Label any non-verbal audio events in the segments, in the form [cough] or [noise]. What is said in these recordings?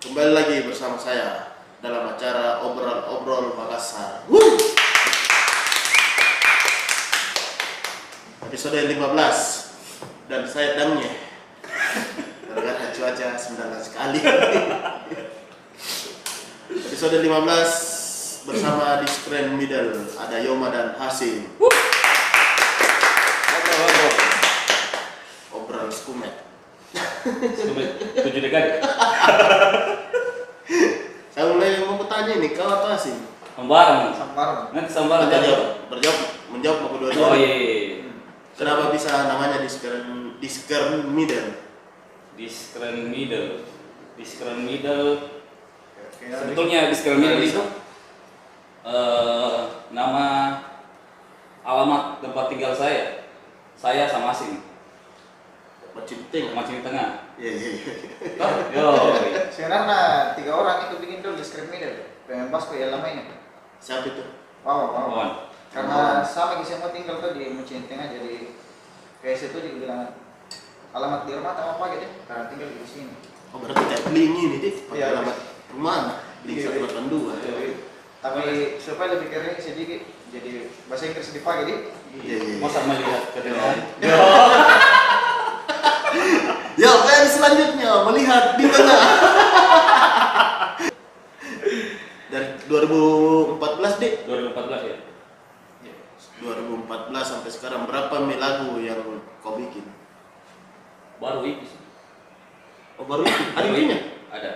Kembali lagi bersama saya dalam acara obrol-obrol Makassar. Episode 15 dan saya damnya. Gara-gara cuaca 19 sekali. Episode 15 bersama di Screen Middle ada Yoma dan Hasim. Obrol tujuh dekade Saya mulai mau bertanya nih, kau atau Hasim? sambaran Sambar. nanti sambaran Berjawab, berjawab, menjawab mau kedua-dua. oh iya iya. Kenapa bisa namanya di Screen di Screen Middle? di screen middle di screen middle sebetulnya di screen middle itu eh, nama alamat tempat tinggal saya saya sama asing Ting. macam di tengah Iya iya. iya. Yo iya. Sebenarnya tiga orang itu bikin dulu di screen middle. Pengen pas ke lama ini. Siapa itu? Wow, wow. Kawan. Karena sama kita semua tinggal tuh di Mucin Tengah jadi kayak situ juga bilang alamat di rumah sama apa gitu karena tinggal di sini. Oh berarti kayak bling ini deh. Pakai Iya. alamat rumah Bling Iya, satu iya. delapan dua. Tapi supaya lebih keren sedikit jadi bahasa Inggris dipakai di Iya iya. masa melihat ke depan [laughs] [laughs] Ya, plan selanjutnya melihat di tengah. Dari 2014 deh. 2014 ya 2014 sampai sekarang berapa mi lagu yang kau bikin? baru itu sih. Oh baru itu? Ada ininya? ada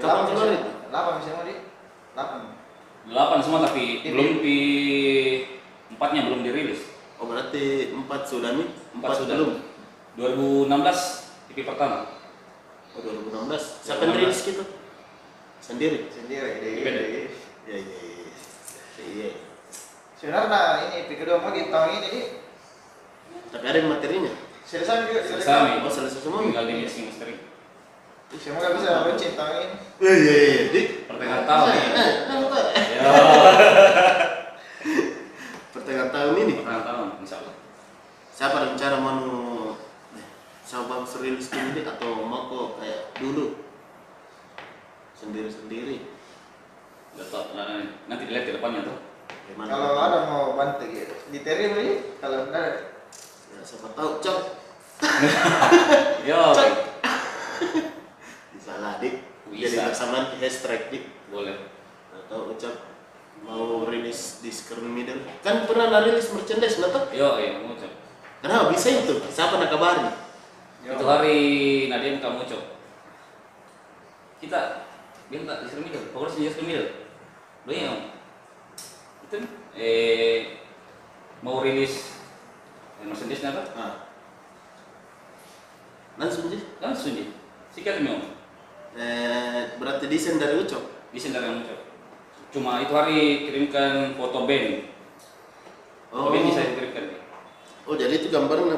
Kapan keluar itu? Delapan misalnya di delapan. delapan semua tapi Ini. belum di empatnya belum dirilis Oh berarti empat sudah nih? empat sudah belum? 2016 EP pertama Oh 2016. Siapa yang rilis gitu? Sendiri? Sendiri di, di Iya iya iya. Iya. Sebenarnya ini P kedua mau di tahun ini di Tapi ada yang materinya? selesai juga Selesai. Oh selesai semua? tinggal di mixing mastering Semoga bisa mencin tahun ini. Iya iya iya. Dik. pertengahan tahun Eh, ya eh, eh, eh. ya Pertengahan tahun ini. pertengahan tahun insya Allah Siapa rencana mau coba rilis ini atau mau kok kayak dulu? Sendiri-sendiri? Tau, nah, nanti dilihat ke depannya tuh. Gimana? Kalau ada mau bantu gitu, diterima ini. Kalau enggak, Ya, siapa tahu cok. [laughs] Yo. [laughs] Bisa lah dik. Bisa. Jadi bersamaan hashtag dik. boleh. Atau ucap mau rilis di screen middle. Kan pernah rilis merchandise nggak tahu? Yo iya mau cok. Kenapa? Bisa itu siapa nak kabari itu hari Nadia kamu cok. Kita minta di sini middle. Pokoknya sini di middle. Lo yang itu eh mau rilis yang merchandise apa? Ah. langsung sih langsung sih sikat mau eh, berarti desain dari ucap desain dari kamu cok. Cuma itu hari kirimkan foto band. Foto band bisa dikirimkan. Oh jadi itu gambarnya.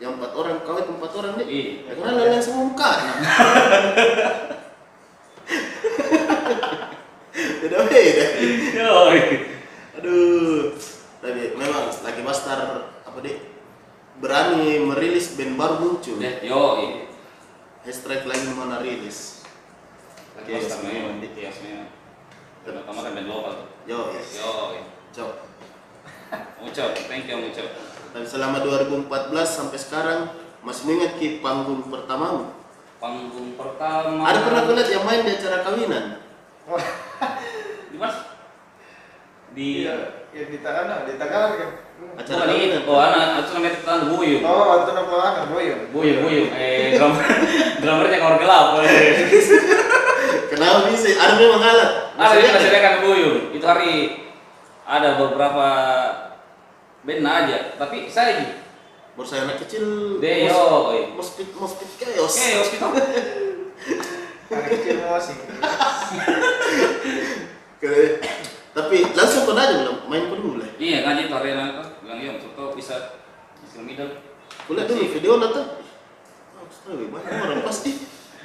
Yang empat orang kau itu empat orang deh Iya. ya, karena lain semua muka beda beda yo aduh tapi memang lagi master apa deh berani merilis band baru muncul Ya, yo iya hashtag lagi mana rilis Oke, semuanya, iya semuanya. Pertama kan band lokal yo yes. Yo. Cok. [laughs] Ucap, thank you Ucap. Dan selama 2014 sampai sekarang masih mengingat ki panggung pertamamu Panggung pertama. ada pernah kulihat yang main di acara kawinan wah, Di mas? Di iya, ya di tangan, di tangan kan. acara ini, kawinan oh anak, itu namanya kita buyung. Oh, itu nama anak boyong. Buyung, buyung. Eh, drum, [laughs] drummernya kamar gelap. eh. kenapa bisa ada memang alat Ada masih kan buyung. Itu hari ada beberapa band aja, tapi saya di baru saya anak kecil Deyo, iya. mospit mospit chaos Oke, hospital. Anak kecil masih. Tapi langsung pernah aja belum main pun mulai Iya, ngaji itu hari anak bilang iya, coba bisa di middle. kulihat dulu video nonton oh, astaga, banyak orang pasti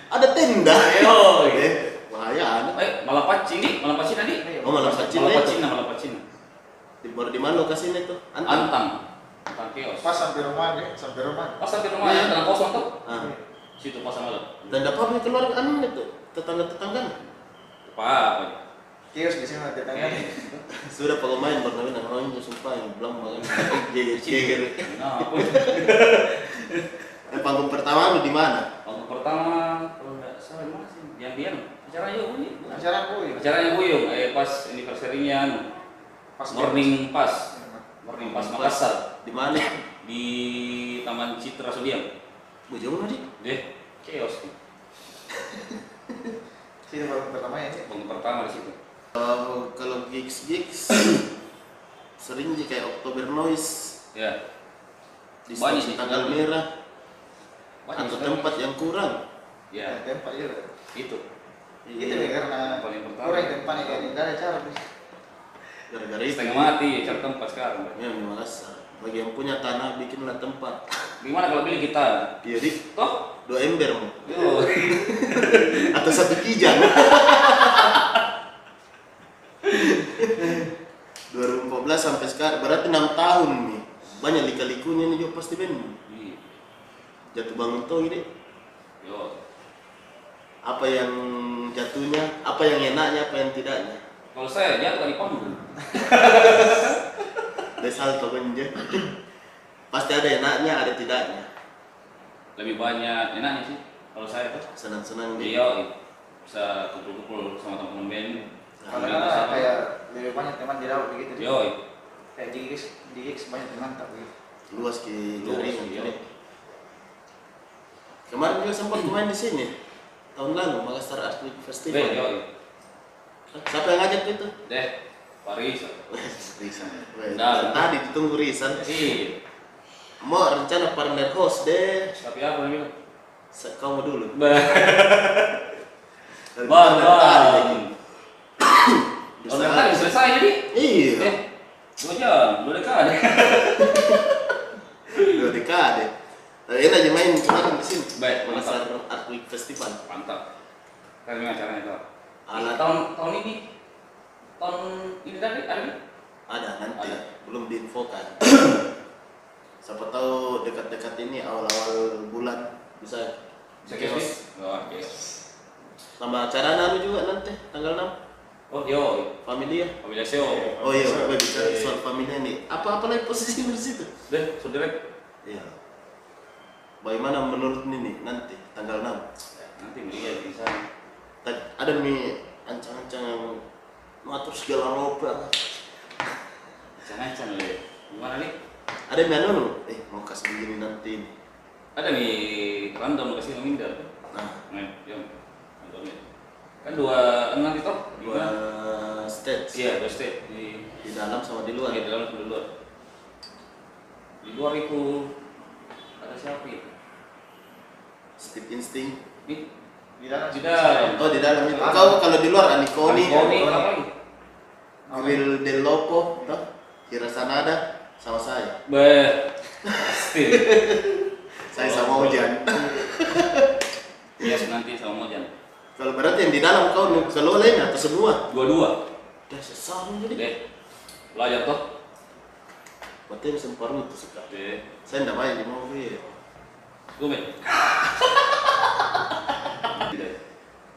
ada tenda Ayo, iya. eh bahaya anak Eh, malah pacin nih, malah pacin tadi. oh malah kecil Malah itu pacin, malah pacin. Di baru di mana lokasinya itu antang Antang. Antang kios. Pas sampai rumah deh, sampai rumah. Pas sampai rumah ya, tanah kosong tuh. ah. Situ pas malam. dan dapat keluar anu itu tetangga-tetangga. Apa apa? Kios di sana tetangga. Sudah kalau main pernah bilang orang itu sumpah yang belum banget. Jeger jeger. Nah, apa? [laughs] Eh, panggung pertama lu di mana? Waktu pertama kalau nggak salah di mana sih? Yang dia acara yuk. Acara kuy. Acaranya Buyung, eh pas anniversary-nya anu, Pas morning pas, morning pas Makassar Di mana? di Taman Citra Sudiang. Bujung tadi. Deh, chaos nih. [laughs] Sini baru pertama ya. Bangun pertama di situ. Kalau kalau gigs gigs [coughs] sering sih kayak Oktober Noise Ya, di Banyak sih. tanggal merah banyak atau tempat yang kurang. Ya, Tempat ya. itu. Itu nih karena Paling pertama. kurang tempat nih kan enggak ada cara. Gara-gara itu. Setengah mati, cari tempat sekarang. Ya Makassar. Bagi yang punya tanah bikinlah tempat. Gimana kalau pilih kita? Iya Toh, dua ember mau yo, [laughs] atau satu kijang. [laughs] 2014 sampai sekarang berarti enam tahun nih banyak lika-likunya nih juga pasti ben Iya. jatuh bangun tuh gini yo. apa yang jatuhnya apa yang enaknya apa yang tidaknya Kalau saya jatuh di panggung. [laughs] ada salto benje pasti ada enaknya ada tidaknya Lebih banyak enaknya sih. Kalau saya tuh, senang-senang nih iya, bisa kumpul-kumpul sama teman-teman band. Kan sama. kayak lebih banyak teman di laut begitu. Yo, Kayak di gigs, di gigs banyak teman tapi luas ke jaringan iya. ini kemarin juga sempat main di sini tahun lalu Makassar Art Festival deh, yo, siapa yang ngajak itu deh, Paris. Risan. Nah. Tadi ditunggu Risan. Iya. Mau rencana partner host deh. Tapi apa nih? Mau dulu. Tadi. Oh, udah kan selesai jadi. Iya. Eh, dua jam, dua dekade. [laughs] Dua dekade. Eh, Enak aja main kemarin di sini. Baik, Makassar Art Week Festival. Mantap. Juga acaranya tuh. Alat Tahun tahun ini, tahun ini tadi ada nih? ada nanti. Ada. Belum diinfokan. [coughs] Siapa tahu dekat-dekat ini awal-awal bulan bisa Bisa kios? Oh, kios. Sama acara nanu juga nanti tanggal 6 Oh, yo, familia. Pamilya Seo. Oh iya, gue bicara Iya. soal familia nih. Apa-apa lagi posisi di situ? Deh, saudara. Iya. Bagaimana menurut Nini nanti tanggal 6? Nanti melihat di sana. Ada nih ancang-ancang yang ngatur segala rupa. Jangan-jangan le. Gimana nih? Ada yang anu, eh mau kasih begini nanti. Ada nih random kasih memindah. Nah, Nah, yang. Kan dua enam itu dua stage Iya, dua state di di dalam sama di luar. Iya, di dalam di luar. Di luar itu ada siapa itu? Steve Instinct. Nih, di dalam di dalam. Oh di dalam itu. Kau kalau di luar Anikoni, Koni, apa lagi? Grill Del Loco, toh? Kira Sanada sama saya. Be, pasti. [laughs] Saya sama Ojan. [laughs] Iya, nanti sama Mojan. Kalau berarti yang di dalam kau kelola ini atau semua? Dua-dua. Udah sesama jadi. Deh, belajar toh. Berarti semparuh itu. Deh, Saya enggak main di mobil. gue. [laughs]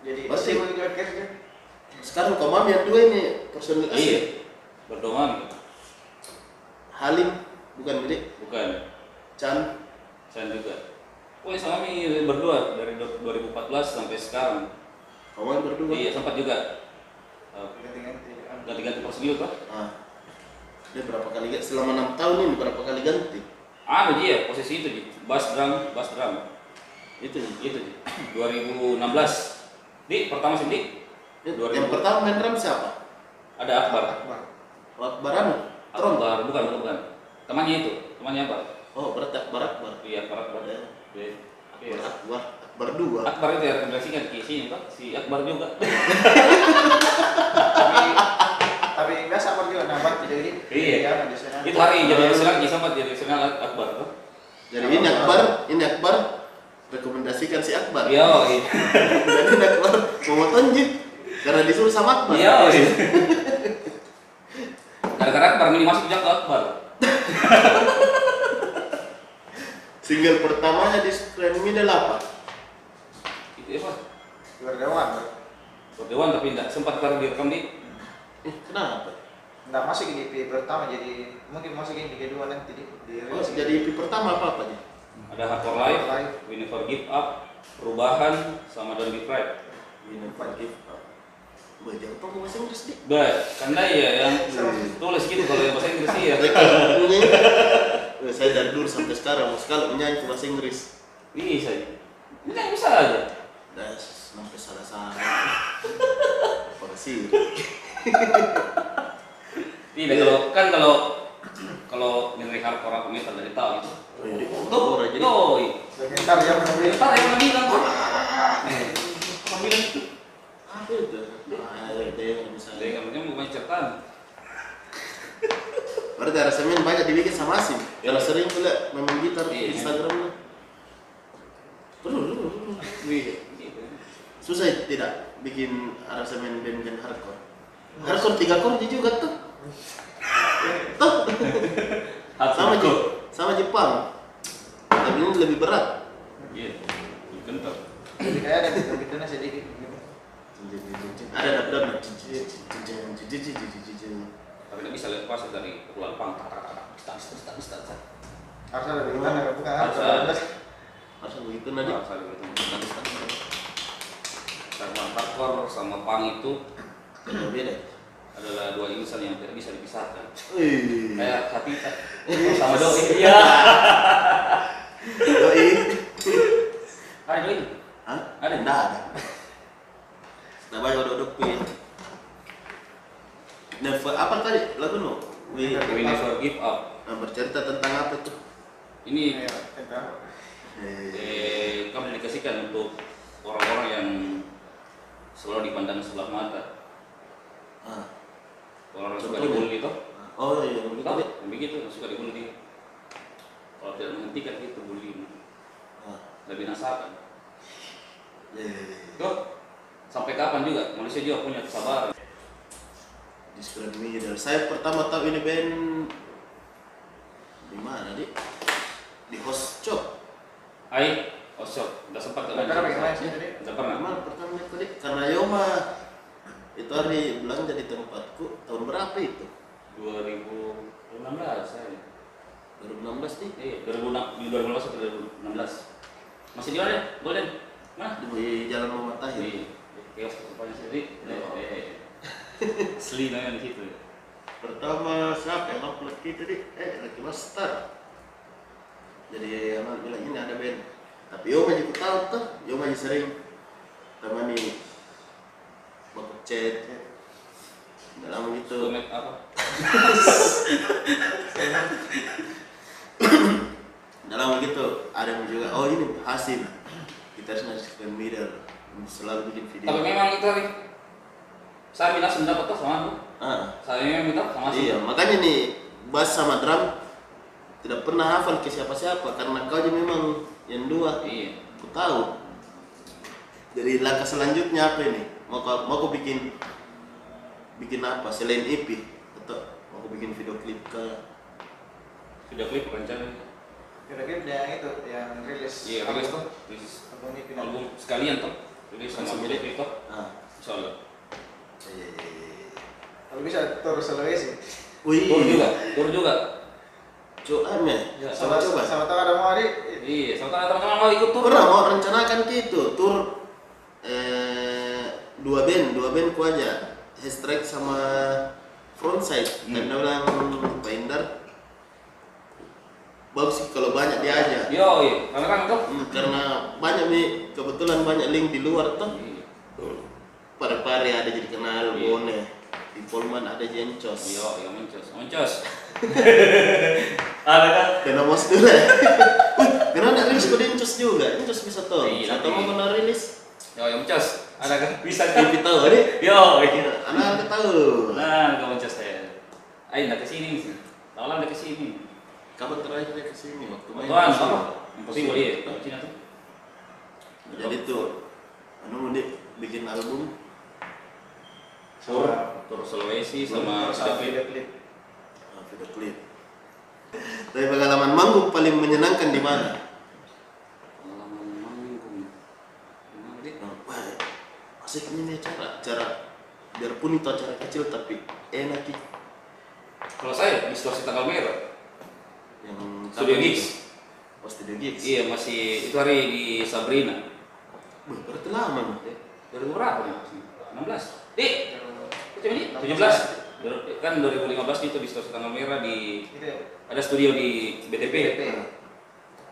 jadi kerja Sekarang kau mami yang dua ini personil asli. Iya, berdoa nih. Halim bukan milik Bukan, Chan. saya juga. Pokoknya sama kami berdua dari du- 2014 sampai sekarang. Kau mami berdua. Iya, sempat juga uh, ganti-ganti ganti-ganti personil tuh. Ah. Dia berapa kali ganti? Selama enam tahun ini berapa kali ganti? Anu dia posisi itu di bass drum, bass drum. Itu. Itu di 2016. [clears throat] Di pertama sih di Itu. 2000. Yang pertama main drum siapa? ada Akbar. Akbar Akbar anu. Tron. Akbar bukan bukan bukan. Temannya itu, temannya apa? Oh berarti Akbar Akbar. Iya, Akbar Akbar. Ada. Iya. Akbar Akbar. Akbar dua. Akbar itu ya rekomendasikan ke sini Pak, si Akbar juga. [laughs] tapi tapi biasa Akbar juga nambah tidak ini Iya. ya di sana itu hari jadi nasional sama jadi nasional Akbar. Jadi ini Akbar, ini Akbar rekomendasikan si Akbar. Iya, iya. Jadi ini Akbar mau tonjik karena disuruh sama Akbar. Iya. iya. Gara-gara Akbar ini masuk jago Akbar. [laughs] Single pertamanya di Screen Middle apa? Itu ya Pak. Berdewan. Dewan tapi tidak sempat taruh direkam di Eh, kenapa? Nggak masuk di EP pertama jadi mungkin masuk di kedua nanti di, di Oh, jadi EP pertama apa apa nih? Ada Hardcore Life, We Never Give Up, Perubahan, sama Don't Be Fried. Ini Pak Give Up. Jangan lupa bahasa Inggris dik. Baik, karena ya yang [laughs] tulis gitu kalau yang bahasa Inggris. Eh, Saya dari dulu sampai sekarang mau sekali menyanyi bahasa Inggris. Bisa. Ini kan bisa aja. Das, sampai salah-salah. Apa sih? Tidak kalau kan kalau kalau genre hardcore atau metal dari tahu gitu. Iya. Tuh, jadi. Sebentar ya bilang tuh? Eh, Mana bilang itu? Apa itu? Ada yang. Berarti ada semen banyak dibikin sama Asim. Karena sering pula main gitar Iya. di Instagram lah. Perlu, perlu, perlu. Wih, gitu. Susah tidak bikin aransemen band-band hardcore. Hardcore tiga chord juga tuh. Tuh. sama Hardcore. Sama Jepang. Tapi ini lebih berat. Iya. Bentar. Jadi kayak ada sedikit. gitu. Ada dap. Tapi tidak bisa lepas dari pukulan pang. Tak tak tak. Tak tak tak tak lebih? Bukan Harus harus. Begitu nanti? Karena hardcore sama pang itu beda. Adalah dua insan yang tidak bisa dipisahkan. Kayak hati sama doi. [laughs] Iya. Doi. Ada doi. Hah? Ada? Nggak ada. Nah, banyak duduk pi. Never apa tadi lagu no? Wih. We never give up. Nah, bercerita tentang apa tuh? Ini tentang Eh, eh, kami dedikasikan untuk orang-orang yang selalu dipandang sebelah mata. ah. Orang-orang suka Contohnya? dibully itu. Oh iya, Tahu? begitu. Yang begitu suka dibully. Kalau tidak menghentikan itu bullying, Ah. lebih nasakan. Ya, ya, ya. Tuh, sampai kapan juga manusia juga punya kesabaran. Discord Middle. Saya pertama tahu ini band di mana dik? Di host shop. Hai, Osok, udah sempat Udah pernah? Udah Di pernah. pertama dik? Karena Yoma itu hari belanja di tempatku tahun berapa itu? 2016 saya. 2016 nih. Iya, 2006, di 2015 atau 2016. Masih di mana? ya? Golden. Mana? Di Jalan Muhammad Tahir. Di kios rupanya sendiri. Eh. Asli namanya di situ. Pertama siapa yang upload kita dik? Eh, Lucky Master. Jadi anak bilang ini ada band. Tapi Yoma juga tahu tuh. Yoma juga sering temani chat. Nggak lama gitu. Komen apa? Nggak lama gitu. Ada yang juga. Oh ini Hasim. Kita harus ngasih middle. Selalu bikin video. Tapi memang itu nih. Saya minta mendapat tuh sama aku. Ah, Saya memang minta sama iya, makanya nih bass sama drum tidak pernah hafal ke siapa-siapa karena kau aja memang yang dua. Iya. Aku tahu. Jadi langkah selanjutnya apa ini? Mau kau, mau kau bikin bikin apa selain EP atau mau kau bikin video klip ke Sudah klip rencana. Kira-kira yang itu yang rilis. Iya, album rilis. Rilis Album ini final. album sekalian tuh. Rilis sama video klip tuh. ah Insyaallah. iya, iya, iya. Kalau bisa tur Sulawesi. Wih, Tur juga, tur juga. Coba ya, Ya, coba coba. Sama tahu ada mau hari. Iya, sama teman-teman mau ikut tur. Pernah mau rencanakan gitu tur eh, dua band, dua band ku aja, Hashtag sama Frontside. Hmm. Dia bilang Pak Indar, bagus sih kalau banyak dia aja. Yo, iya. Karena kan tuh. Hmm, karena banyak nih kebetulan banyak link di luar tuh. Iya. Pare-pare ada jadi kenal, Iya. Bone. Di Polman ada Jencos. Yo, yo mencos, mencos. [laughs] Ada kan? Kena bos dulu ya. [laughs] Karena ada rilis kode Jencos juga. Jencos bisa tuh. Iya, Atau nanti. mau kena rilis? Yo, yo mencos. Ada kan? Bisa tahu nih. Yo, iya. Anak tahu. Nah, kau mencos saya. Ayo, ndak ke sini sih. Taulah ndak ke sini. Kapan terakhir dia ke sini waktu main? Tuan, apa? Impossible. Di Cina tuh. Jadi tuh, anu dia bikin album. Tur, tur Sulawesi sama sama video klip. ah, video klip. Tapi pengalaman manggung paling menyenangkan di mana? Asik ini acara acara biarpun itu acara kecil tapi enak Ki. Kalau saya distorsi tanggal merah. yang Studio Gigs. oh studio gigs Iya masih itu hari di Sabrina. Wih, berarti lama nih Eh, 2000 berapa nih? 16. Eh, itu ini 16. 17. Dur- Kan 2015 itu distorsi tanggal merah di Itu ya. ada studio di BTP. BTP.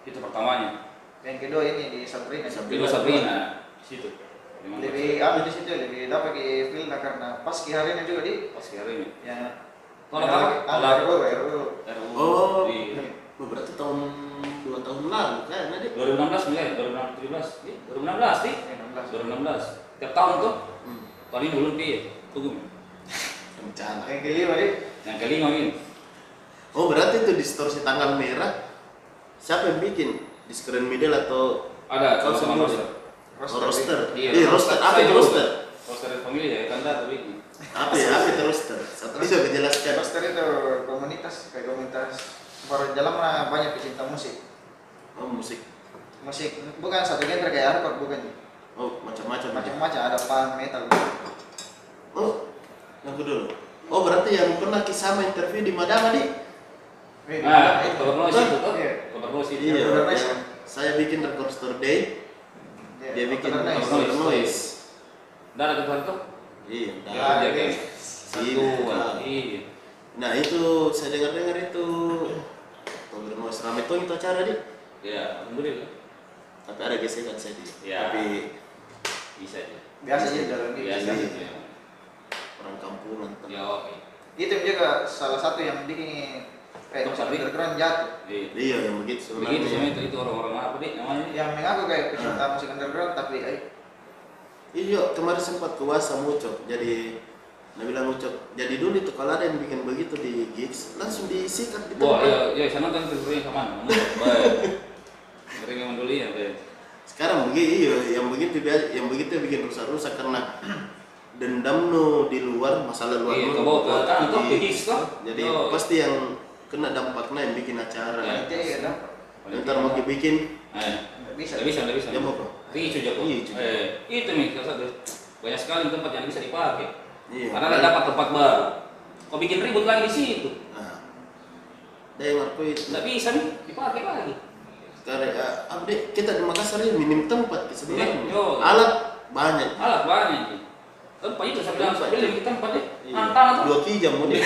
Itu pertamanya. Yang kedua ini di Sabrina. Di Sabrina. Di situ. Lebih apa di situ lebih dapat di film karena pas ki hari ini juga di. Pas hari ini. ya. Kalau apa? Kalau ada RU RU Oh. di. Wih, berarti tahun dua tahun lalu kan ada 2016 mulai 2017 Iya, 2016 sih 16 2016 tiap tahun tuh. Hmm. tahun ini belum dia tunggu rencana yang kelima di. Yang kelima ini oh berarti itu distorsi tanggal merah. Siapa yang bikin? Di screen middle atau ada Kau sama? Roster roster, oh, roster. Iya, eh roster. Apa itu roster? roster family ya tanda tapi ini apa ya apa itu roster? Satu bisa menjelaskan Roster itu komunitas kayak komunitas. Baru jalan mah banyak pecinta musik. Oh musik. Musik. Bukan satu genre kayak hardcore bukan oh macam-macam. Macam-macam ada punk metal oh yang dulu oh berarti yang pernah kisah interview di Madama di nah itu. itu. Iya. itu. Iya. Yang benar, Mas. yang saya bikin record store day dia bikin record noise dan ada tuh iya ya aja iya. kan? Satu kan. iya. Nah itu saya dengar-dengar itu record noise rame tuh itu acara di ya alhamdulillah. Tapi ada gesekan saya di Ya. tapi bisa aja. Biasa aja jalan gitu biasa Iya. gitu ya orang kampungan ya oke. Itu juga salah satu yang bikin kayak Tempat ini. underground jatuh iya iya yang begitu begitu sebenarnya sama itu itu orang-orang apa deh namanya yang mengaku kayak pecinta Ah. musik underground tapi eh, iya kemarin sempat ke Wasa Mucok jadi Nah bilang Mucok jadi dulu itu kalau ada yang bikin begitu di gigs langsung disikat di Wah, tempat iya, iya, saya nonton itu sering sama mana? Baik. Sering yang dulu ya, baik. sekarang begitu iya yang begitu dia- yang begitu bikin rusak-rusak karena [clears throat] dendam no di luar masalah luar Iya, no, di- gigs, tuh. jadi Yo. pasti yang kena dampaknya yang bikin acara Iya. itu ya kan ntar mau bikin Eh, bisa bisa, bisa. dia mau Ricu Joko. Eh, itu nih, salah satu. Banyak sekali tempat yang bisa dipakai. iya Karena nggak dapat tempat baru. Kau bikin ribut lagi di situ. nah yang aku itu Nggak bisa nih, dipakai lagi. Karena uh, apa deh, kita di Makassar ini minim tempat sebenarnya. Yo. Alat banyak. Alat banyak. Tempat itu saya bilang, Tempat. deh. Iya. Antara tuh. Dua kijam mau [laughs] deh.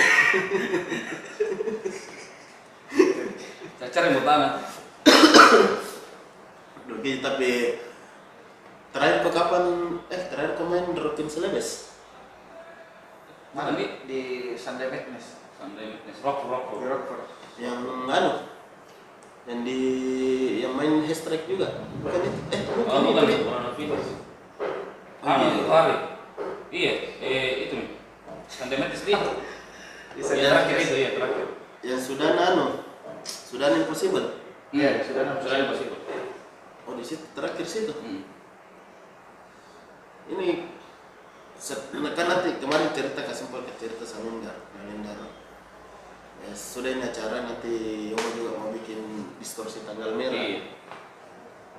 Mau tanah. Dua kijam tapi terakhir kau kapan? Eh terakhir kau main Rockin Celebes? mana Tadi? di Sunday Madness Sunday Madness, rock, rock, di rock. Rockford Yang anu? Yang di yang main hashtag juga? Bukan itu? Eh bukan, Oh, bukan bukan itu. Anu, itu hari. Iya, eh itu nih. Sunday Madness di. di Ya, Sunday terakhir itu ya, terakhir. Yang sudah anu? Sudah impossible. Iya, sudah enam sudah impossible. Oh di situ terakhir situ. Hmm. Ini kan nanti kemarin cerita kasih sempat ke cerita sama Indar, Indar. Ya, sudah ini acara nanti Yomo juga mau bikin distorsi tanggal merah. Iya,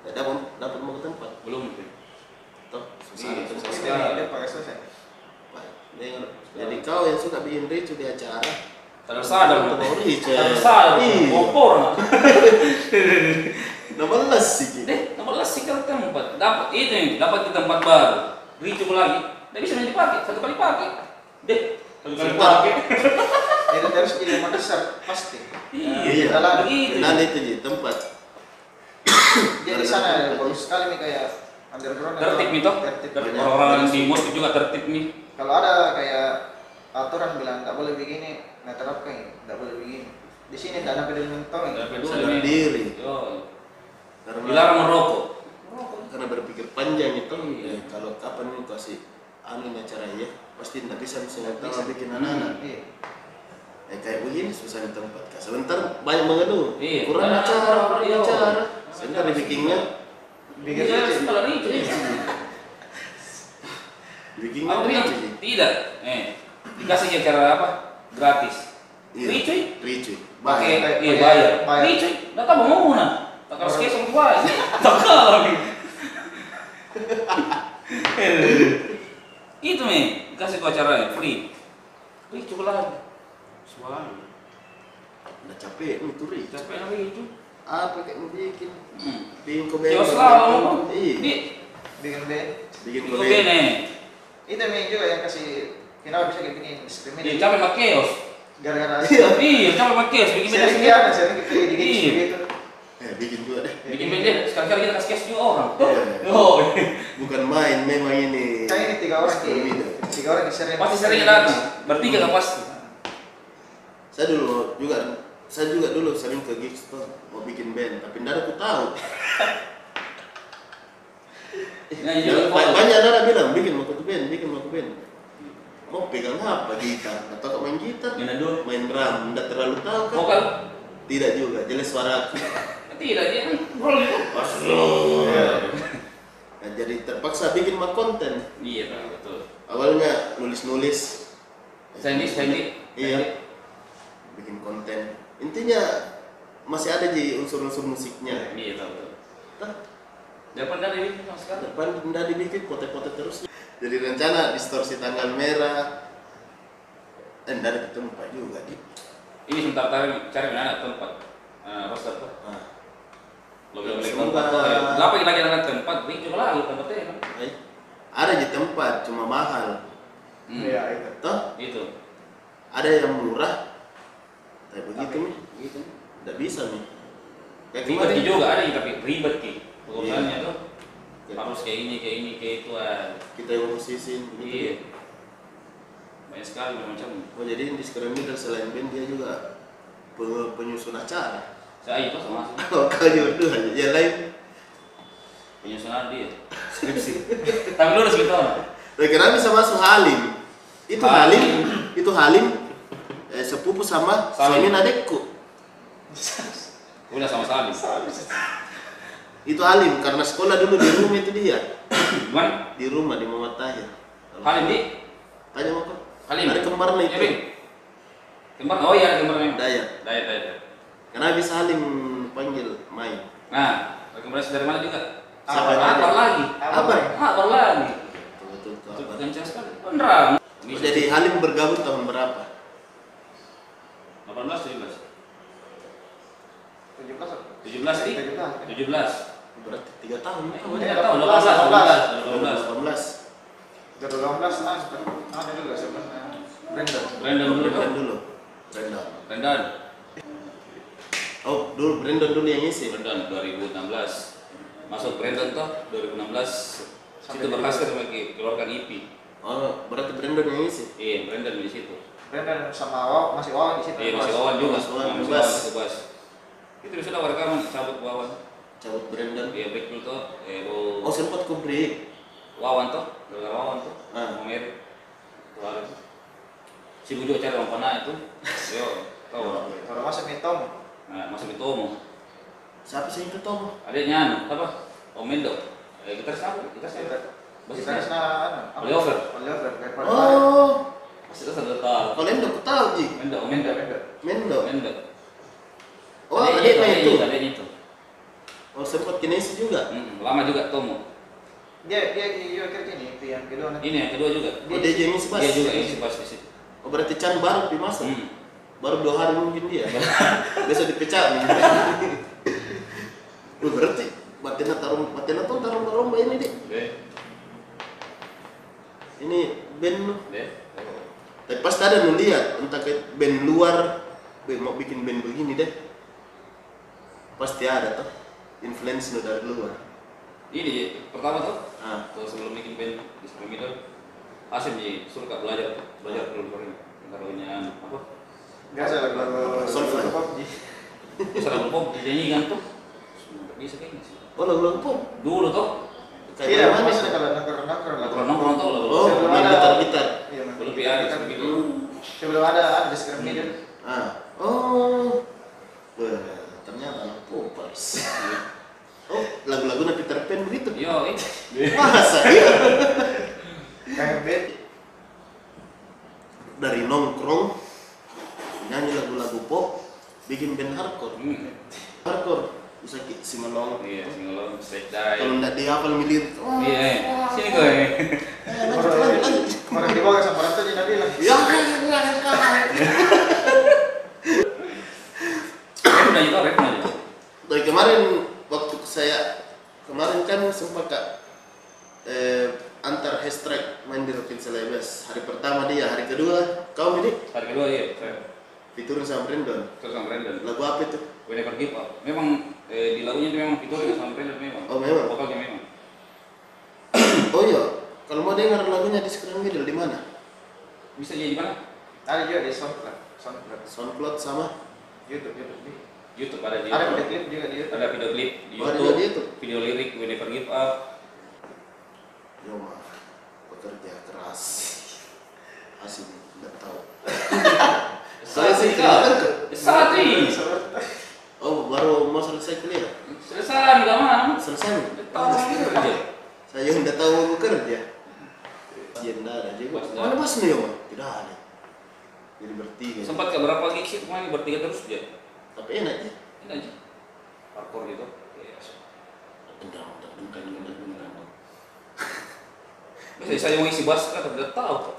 Ya, dapat dapat mau ke tempat. belum tuh. Toh, susah Iya, itu. susah. Dia pakai Wah, dengar. Jadi kau yang suka bikin ricu di acara, Sadar, Kau mau ricu. Tidak sadar, Iya. nah. Nama les sih. Ki. Deh, nomor lah sih kalau tempat. Dapat itu nih, dapat di tempat baru. Ricu lagi. Tidak bisa main dipakai, satu kali pakai. Deh, satu kali pakai. itu terus jadi Makassar pasti Iya, Dalam- begitu. Kenal itu di tempat. dia di sana bagus sekali nih kayak underground Tertib nih toh. Orang-orang di Moskow juga tertib nih. kalau ada kayak aturan bilang nggak boleh begini nggak terapkan nggak boleh begini di sini tidak ada peduli mentong Tidak. Sadar diri. Karena dilarang merokok. karena berpikir panjang itu Iya. ya, kalau kapan ini kasih anu ini acara ya pasti tidak bisa misalnya tahu bisa. bikin anak-anak iya eh kayak begini susah di tempat sebentar banyak mengeluh Iya. kurang Nah, acara kurang iya. acara sebentar dibikinnya bikin Iya, dibikinnya Aku bilang ricu tidak. Eh, dikasih acara apa? Gratis. iya Ricu. ricu Pakai Bayar, iya bayar, bayar. bayar. Ricu. Enggak tahu mau mana. Tak harus kesong tua. Tak kalah lagi. [laughs] nih, kasih tuh acaranya free. Free coba lagi. Suara. Udah capek nih tuh Ri. Capek lagi itu. Apa kayak mau bikin? Hmm. Bikin komen. Kios selalu. Iya. Di, bikin Bikin itu komen. bene. itu yang juga yang kasih kenapa bisa kayak gini Iya, diskriminasi capek sama kios. gara-gara Iya, capek sama kios. Bikin beda sering sendiri. dia sering kita Iya. gitu Eh, bikin juga deh. Bikin beda. Sekali-kali kita kasih kios juga orang. Iya. Oh, Bukan main, memang ini. kayak ini tiga orang tiga orang sering pasti sering datang. Bertiga kan pasti. Saya dulu juga saya juga dulu sering ke gigs tuh mau bikin band, tapi ndak aku tahu. [laughs] Nah, Ya, banyak anak bilang bikin mau ke band, bikin mau ke band. Mau pegang apa gitar? Atau main gitar? Gimana dulu? Main drum, ndak terlalu tahu kan? Vokal? Tidak juga, jelas suara aku. [laughs] Tidak, dia kan roll itu. Nah, jadi terpaksa bikin mah konten. Iya, Pak, betul. Awalnya nulis-nulis, Sandy, Sandy. Iya. bikin konten. Intinya masih ada di unsur-unsur musiknya. Iya, tahu. Tah, Depan dari ini sama sekali. depan ndak dibikin pote-pote terus. Jadi rencana distorsi tanggal merah. Eh, ndak ada ketemu Pak juga di. Ini sebentar cari cari mana tempat. Eh, roster tuh. Beli Semoga- tempat ya. Kenapa lagi ada tempat? Beli coba lagi tempatnya kan. eh, ada di tempat cuma mahal. Hmm. iya itu Toh, Itu. ada yang murah. Kayak begitu Tapi- nih. Gitu. Ndak bisa nih. Kayak Ribet juga ada yang tapi ribet ki. Urusannya Iya. tuh harus kayak ini, kayak ini, kayak itu. ah. Kita yang begitu. Iya. Banyak sekali macam. Oh jadi di Scrum Leader selain band dia juga pe- penyusun acara. Saya itu sama sih. [laughs] Oh kau jodoh aja. Ya lain Penyusunan dia. Skripsi. [laughs] Tapi lu segitu orang. Nah, kira bisa masuk Halim. Itu Halim. Halim, itu Halim eh, sepupu sama Salim. suami adekku. Udah sama Salim. Itu Halim karena sekolah dulu di rumah itu dia. Gimana? Di rumah di Muhammad Tahir. Halim di? Tanya mau kok. Halim. Ada kembarnya Ya, itu. Bing. Kembar? Oh iya, kembarnya. Daya. Daya, daya, daya. Karena bisa Halim panggil main. Nah, rekomendasi dari mana juga? Apa aja? lagi? Apa? Apa lagi? Betul betul. Apa. kencang sekali. Beneran. Jadi Halim bergabung tahun berapa? 18, 17. tujuh belas 17 sih? tujuh belas 17. Berarti tiga tahun. Eh, Oh, enggak Iya, tahu, 18, 18, 18. 18. dari delapan belas ah ada juga sebenarnya Brandon Brandon dulu Brandon dulu. Brandon. Brandon. Oh, dulu Brandon dulu yang isi. Brandon 2016. Masuk Brandon tuh 2016. Situ berhasil lagi keluarkan EP. Oh, berarti Brandon yang isi. Iya, Brandon di situ. Brandon sama Wawan masih Wawan di situ Iya, masih Wawan juga. Masih. Wawan, Bas. Itu sudah rekaman cabut Wawan. Cabut Brandon. Iya, betul tuh. Eh, Oh, sempat ke break. Wawan tuh, gara Wawan tuh. Ah. Mau hari itu. Si Bujo cari orang panah itu. [laughs] Yo, tahu. kalau masuk Mitom Nah, masuk di Tomo. Siapa sih yang ketemu? Adiknya anu, apa? Om Mendo. Eh, kita siapa? Kita siapa? kita Basisnya. sana anu Oliver. Oliver Oh, Masih kita sudah tahu. kalian udah tahu Ji. Mendo, Om Mendo. Mendo. Mendo. Oh, adiknya itu. Adiknya itu. Oh, sempat kinesi juga. Hmm, lama juga Tomo. dia dia dia kerja nih itu yang kedua nanti Ini yang kedua juga. Oh, dia yang isi pas. Dia juga isi pas di situ. Oh, berarti Chan baru dimasuk. Hmm. Baru dua hari mungkin dia. [laughs] Besok dipecat. Oh, berarti Batina tarung Batina tuh tarung tarung ini deh. Deh, Ini band lu. deh. Tapi pasti ada nu lihat entah kayak band luar band mau bikin band begini deh. Pasti ada tuh influence nu dari luar. Ini pertama tuh, Ah, tuh sebelum bikin band di sebelum itu, Asim di suruh kak belajar, belajar dulu kemarin. Taruhnya apa? nggak salah kalau Soulfly. PUBG Bisa lagu pop dinyanyikan tuh. Nggak bisa kayaknya sih. oh lagu-lagu pop. Dulu tuh, iya mana sih? kalau nongkrong nongkrong lah kalau nongkrong tuh lagu. Oh, main gitar-gitar. iya main Belum gitar, PR gitar gitu. sebelum ada ada discrimination Ah, oh. Wah, ternyata anak popers. Oh, lagu-lagu Peter Pan begitu. Yo. Masa iya? Dari nongkrong nyanyi lagu-lagu pop, bikin band hardcore. Hmm. Hardcore bisa ki- singelong. Iya, singelong, straight Kalau die. nggak dihafal milir, oh, Iya, sini gue. eh, lanjut, lanjut, lanjut. Orang di bawah sama orang tuh jadi bilang. Ya, ya, ya, ya. Itu, refna itu. Dari kemarin saya kemarin kan sempat kak eh, antar hashtag main di Rokin Celebes. Hari pertama dia, hari kedua kau ini Hari kedua iya, saya fiturin sama Brandon. terus sama Brandon. Lagu apa itu? We never give up. Memang eh, di lagunya itu memang featuring sama Brandon memang. Oh, memang? Vokalnya memang. [coughs] Oh iya, kalau mau dengar lagunya di Screen Middle di mana? Bisa jadi mana? Ada juga di SoundCloud. SoundCloud. SoundCloud sama YouTube, YouTube. YouTube ada di Ada YouTube. video klip juga di YouTube. Ada video klip di Oh, ada YouTube. di YouTube? Video lirik We never give up. Yo mah bekerja keras. Asli tidak tahu. [laughs] Saya sih ini. Oh baru mau selesai kuliah. Selesai enggak mana? Selesai. Tahu aja. Saya udah tahu bekerja. Iya, enggak ada juga. Mana bos nih, Om? Tidak ada. Jadi bertiga. Sempat ke berapa gigs sih kemarin bertiga terus dia. Tapi enak ya. Ini aja. Hardcore gitu. Iya. Tendang, tendang, tendang, tendang, tendang. Bisa saya mau isi bass kan tidak tahu.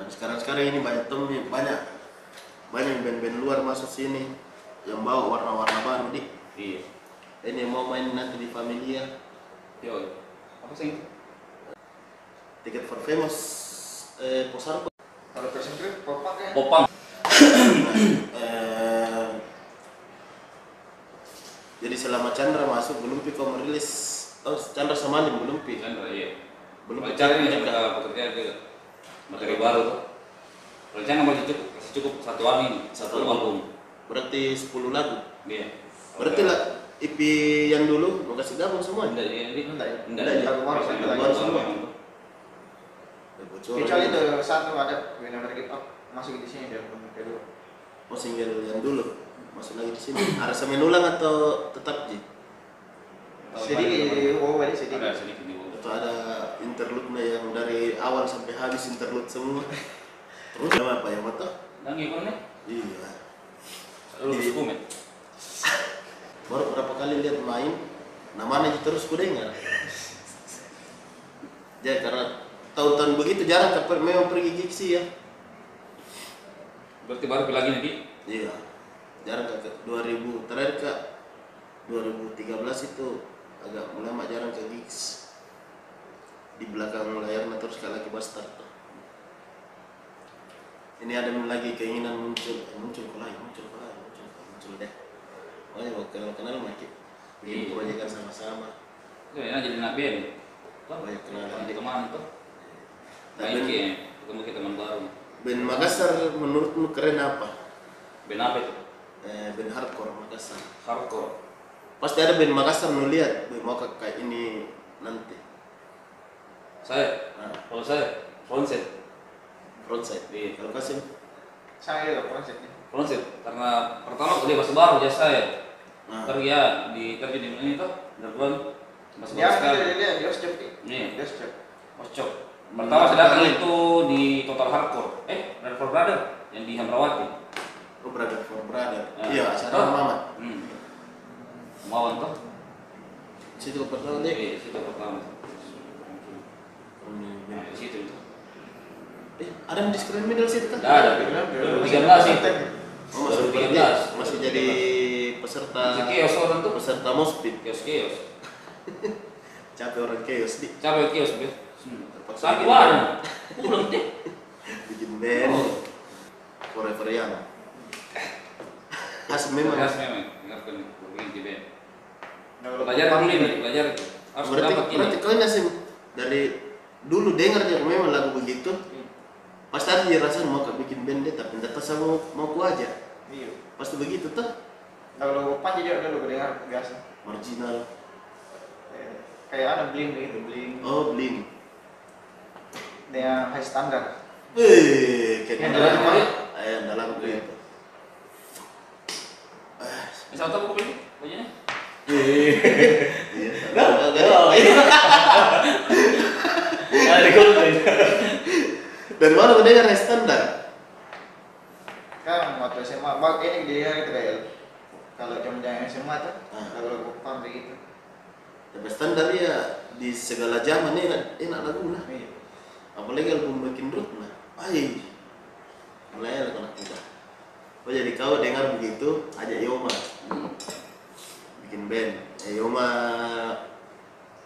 Dan sekarang-sekarang ini banyak temen, banyak banyak band-band luar masuk sini yang bawa warna-warna baru di. Iya. Ini yang mau main nanti di Familia. Yo. Apa sih itu? Ticket for Famous eh, Posarko. Kalau version klip pop punk ya. Popang. Eh, jadi selama Chandra masuk belum pi kau merilis oh Chandra sama Lim belum pi Chandra iya. belum nih juga. pekerjaan juga. Materi baru tuh. Rencana masih cukup, masih cukup satu album ini, satu album. berarti 10 lagu Iya. berarti lah IP yang dulu mau kasih gabung semua Enggak, ini Enggak ya? enggak. Enggak, lagu baru, Lagu lagu baru baru semua. semua. Ya, bocoran. Kecuali itu satu ada Never Give Up masuk di sini di album kedua. oh single yang dulu masuk lagi di sini [clears throat] ada semen ulang atau tetap ji Sedikit, oh Ada sedikit. sedikit di bawah. atau ada interlude yang dari awal sampai habis interlude semua [laughs] terus nama apa yang mata Dan gimana nih? iya Lu Di- dokumen. [laughs] baru berapa kali lihat main namanya terus ku dengar [laughs] jadi karena tahun-tahun begitu jarang ke memang pergi gigs sih ya Berarti baru lagi di iya jarang ke 2000 terakhir ke 2013 itu agak lama jarang ke gigs di belakang layarnya terus sekali lagi bastard tuh. ini ada lagi keinginan muncul eh, muncul lagi muncul lagi muncul muncul deh makanya mau kenal kenal makin bikin Iya. proyekan sama-sama enak jadi nabian. Tuh, Banyak kenalan. teman teman tuh. Nah, Main band, ke ketemu kita teman baru. band Makassar menurutmu keren apa? Band apa itu? Eh, band hardcore Makassar. Hardcore. Pasti ada band Makassar nu lihat, "Wih, mau ke- kayak ini nanti. Saya, Nah, kalau saya, Fronset. frontside. Iya. Kalau Kasim, Saya juga konsepnya. Fronset. Karena pertama dia masih baru jasa saya. nah, Ntar ya di kerja di ini tuh, Darban masih Dia baru sekali. dia dia dia step Iya. dia step. Ocok. Pertama saya datang itu di Total Hardcore. Eh, Red for Brother yang di Hamrawati. oh brother for brother. Ah. Iya, acara Oh. Mama. Hmm. Tuh. Situ pertama deh. Iya, situ pertama. Nah, di situ itu. Eh, ada yang di screen middle situ kan? Nggak ada. 2013 sih. Oh, masih 2013. berarti masih jadi peserta Si kios orang tuh. peserta mospit. [laughs] Kios kios. Capek orang chaos di Capek kios be. Terpaksa bikin band. Pulang [laughs] deh. bikin band Oh. forever young. Khas memang. Keras memang. Dengarkan bermain di band. Nah, kalau Belajar punk ini, belajar. Harus berarti dapat ini. berarti kau ini sih dari dulu dengar aja memang lagu begitu pasti ada dia rasa mau kau bikin band deh tapi tidak sama mau, mau ku aja Iya. pasti begitu tuh Nah, kalau pop punk juga dulu dengar biasa. marginal Eh, Kayak ada bling gitu, bling. oh bling Dengan high standard. eh kayak Yang dalam dalam kali. ayah dalam begitu Ah, Misal tahu kok beli bajunya? iya [laughs] Ada konten. dan mana yang standar Kan waktu SMA, bak ini dia gitu kayak kalau jam jam SMA tuh, Ah. kalau pop punk begitu. tapi standar ya di segala zaman enak enak lagu nah Iya. Apalagi album bikin root nah ay mulai lah anak muda oh jadi kau dengar begitu ajak Yoma bikin band eh, Yoma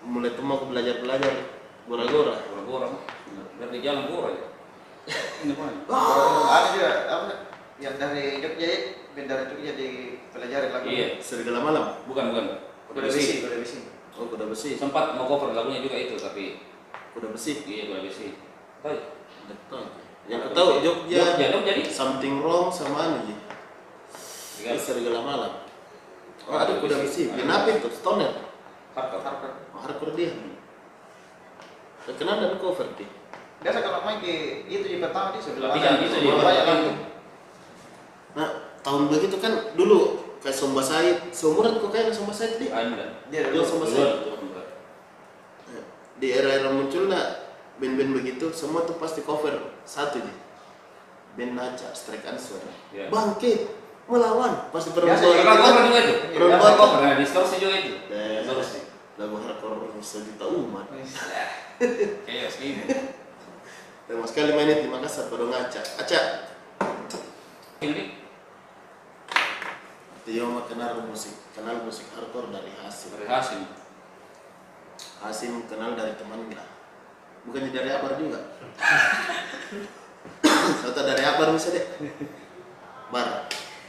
mulai tuh mau belajar belajar gora-gora Gora-gora. Biar di jalan gora ya. [laughs] Ini apa? Oh, ada juga apa yang dari Jogja ya, band dari Jogja di pelajarin lagu. Iya. serigala malam Bukan, bukan. Kuda besi, kuda besi. oh kuda besi Sempat mau cover lagunya juga itu, tapi kuda besi iya kuda besi. Baik. Betul. yang aku tahu Jogja Jogja, Jogja nih. something wrong sama. Ini serigala malam oh ada kuda besi kenapa itu stoner Hardcore. Harper. oh, hardcore dia terkenal dan cover dia Biasa kalau main ke itu di pertama di sebelah Latihan itu di. Nah, tahun begitu kan dulu kayak Somba Said, seumuran kok kayak Somba Said di Anda. Dia Dia dulu. Di era-era munculnya band-band begitu semua tuh pasti cover satu nih. Band Naca, Strike Answer. Ya. Bangkit, melawan pasti perempuan. ya, Pernah cover juga itu. Pernah Pernah cover. nah distorsi juga itu. Distorsi. Lagu hardcore sejuta umat. Kayak. Dan mas sekali mainnya di Makassar pada ngaca. Aca, Ini Tio kenal musik, kenal musik hardcore dari Hasim. dari Hasim. Hasim kenal dari temannya. Bukannya dari Abar juga. [laughs] Satu dari Abar bisa deh. Bar.